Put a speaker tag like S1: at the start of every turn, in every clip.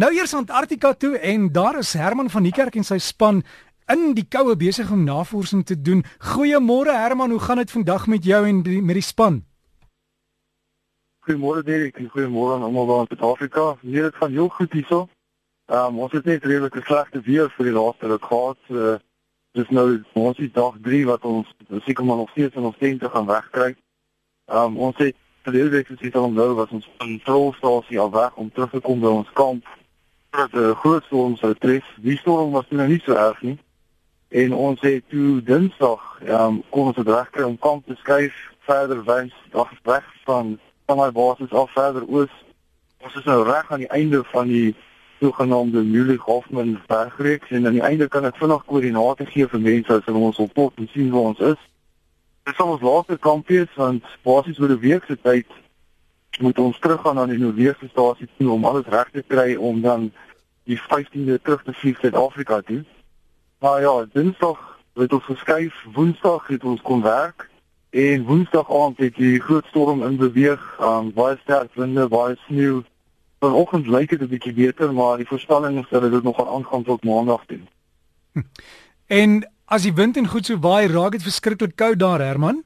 S1: Nou eers Antarktika toe en daar is Herman van die kerk en sy span in die koue besig om navorsing te doen. Goeiemôre Herman, hoe gaan dit vandag met jou en die, met die span?
S2: Goeiemôre Derek, goeiemôre aan almal daar in Suid-Afrika. Nee, dit gaan heel goed hierso. Ehm um, ons het net redelik slegte weer vir die laaste ruk gehad. Uh, dis nou ons is dag 3 wat ons seker maar nog steeds in ons tente gaan wegkry. Ehm um, ons het verlede week gesien ons nou was ons kontrolstasie al weg om terug te kom by ons kamp. Dat 'n uh, groot storm sou tref. Die storm was nou nie so erg nie. En ons het toe Dinsdag ehm um, kom ons regkry om kamp te skuif verder wys weg van van my basis af verder oos. Ons is nou reg aan die einde van die sogenaamde Müller Hoffman bergreeks en aan die einde kan ek vinnig koördinate gee vir mense as hulle ons op pad en sien waar ons is. Dit sal ons laaste kamp wees want basies oor 'n week se tyd moet ons teruggaan na die Noordwesstasie toe om alles reg te kry om dan die 15de terug te vlieg Suid-Afrika toe. Maar ja, Dinsdag het ons geskuif, Woensdag het ons kon werk en Woensdag aand het die groot storm in beweeg, um, baie sterk winde, baie sneeu. Vanoggend lyk dit 'n bietjie beter, maar die voorspelling is dat dit nog gaan aangaan tot Maandag toe.
S1: En As die wind en goed so waai, raak dit verskriklik koud daar, Herman.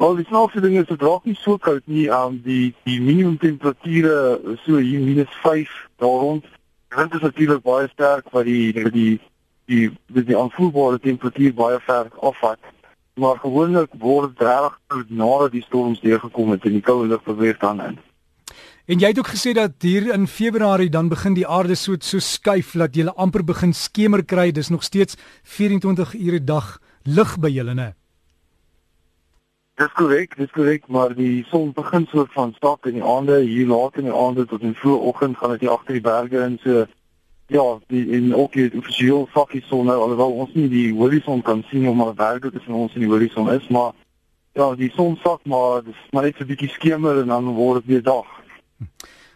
S2: Wel, die snaakse ding is dit raak nie so koud nie aan um, die die minimum temperature so hier minus 5 daar rond. Die wind is natuurlik baie sterk wat die die die die, die, aanvoelbare temperatuur baie ver afvat. Maar gewoonlik word reg koud nadat die storms deurgekom het en die koue lug beweeg dan in.
S1: En jy het ook gesê dat hier in Februarie dan begin die aarde so so skuif dat jy amper begin skemer kry. Dis nog steeds 24 ure dag lig by julle, né?
S2: Dis korrek, dis korrek, maar die son begin so van sak in die aande, hier laat in die aande tot in vroeë oggend gaan dit agter die berge in so ja, die in ook die visueel sakkie son nou alhoewel ons nie die horison kan sien omdat die berge tussen ons en die horison is, maar ja, die son sak maar dis maar net 'n bietjie skemer en dan word dit weer dag.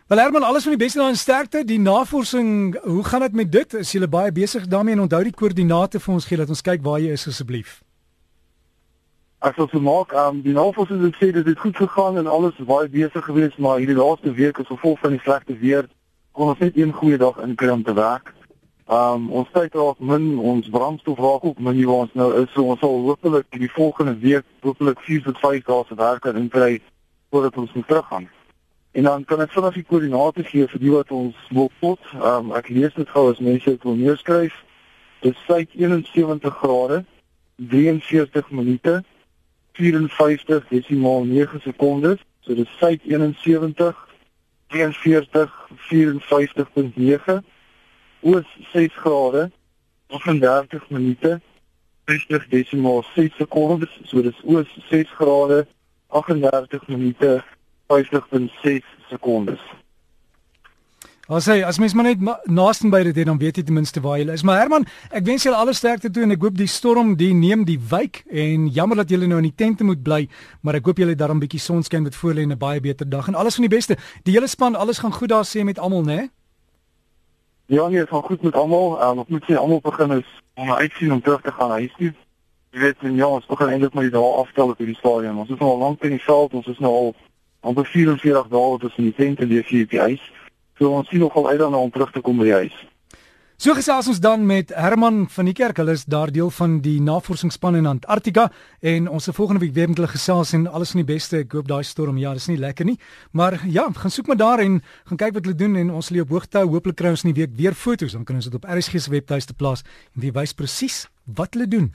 S1: Wel Herman, alles van die beste aan sterkte. Die navorsing, hoe gaan dit met dit? Is julle baie besig daarmee en onthou die koördinate vir ons gee dat ons kyk waar jy is asseblief.
S2: Ek sou maak, um, die navorsing het gesê dit het goed gegaan en alles baie besig geweest, maar hierdie laaste week as gevolg van die slegte weer kon ons net een goeie dag inkry om te werk. Um ons tyd raak min, ons brandstof raak ook min waar ons nou is. So ons sal hopelik die volgende week hopelik 4 tot 5 dae se werk kan inkry voordat ons moet teruggaan. En dan kan ek vinnig die koördinate gee vir die wat ons wil pot. Um, ek lees dit gou as mense dit wil neerskryf. Dit sê 71 grade, 43 minute, 54 desimaal 9 sekondes. So dit sê 71 43 54.9 oos 6 grade 38 minute 50 desimaal 6 sekondes so dis oos 6 grade 38 minute 50.6 sekondes.
S1: As hy as mens maar net naaste by dit het dan weet jy ten minste waar jy is. Maar Herman, ek wens julle alle sterkte toe en ek hoop die storm die neem die wyk en jammer dat julle nou in die tente moet bly, maar ek hoop julle daarom bietjie sonskyn met voor lê en 'n baie beter dag en alles van die beste. Die hele span, alles gaan goed daar sê met almal, né?
S2: Ja, nee, dit gaan goed met almal. Um, ek moet sê almal begin is om uitsien om terug te gaan huis toe. Jy weet, ja, ons begin eintlik maar die dae aftel op hierdie stadium. Ons is nou al lank in die veld, ons is nou al amper 44 dae tussen die tent en die vir die huis. So ons sien nogal uit daarna om terug te kom by die huis.
S1: So gesels ons dan met Herman van die Kerk. Hulle is daar deel van die navorsingsspan in Antarktika en ons se volgende week weer met hulle gesels en alles van die beste. Ek hoop daai storm ja, dis nie lekker nie. Maar ja, gaan soek maar daar en gaan kyk wat hulle doen en ons lê op hoogte. Hooplik kry ons in die week weer foto's dan kan ons dit op RSG se webtuiste plaas en wie wys presies wat hulle doen.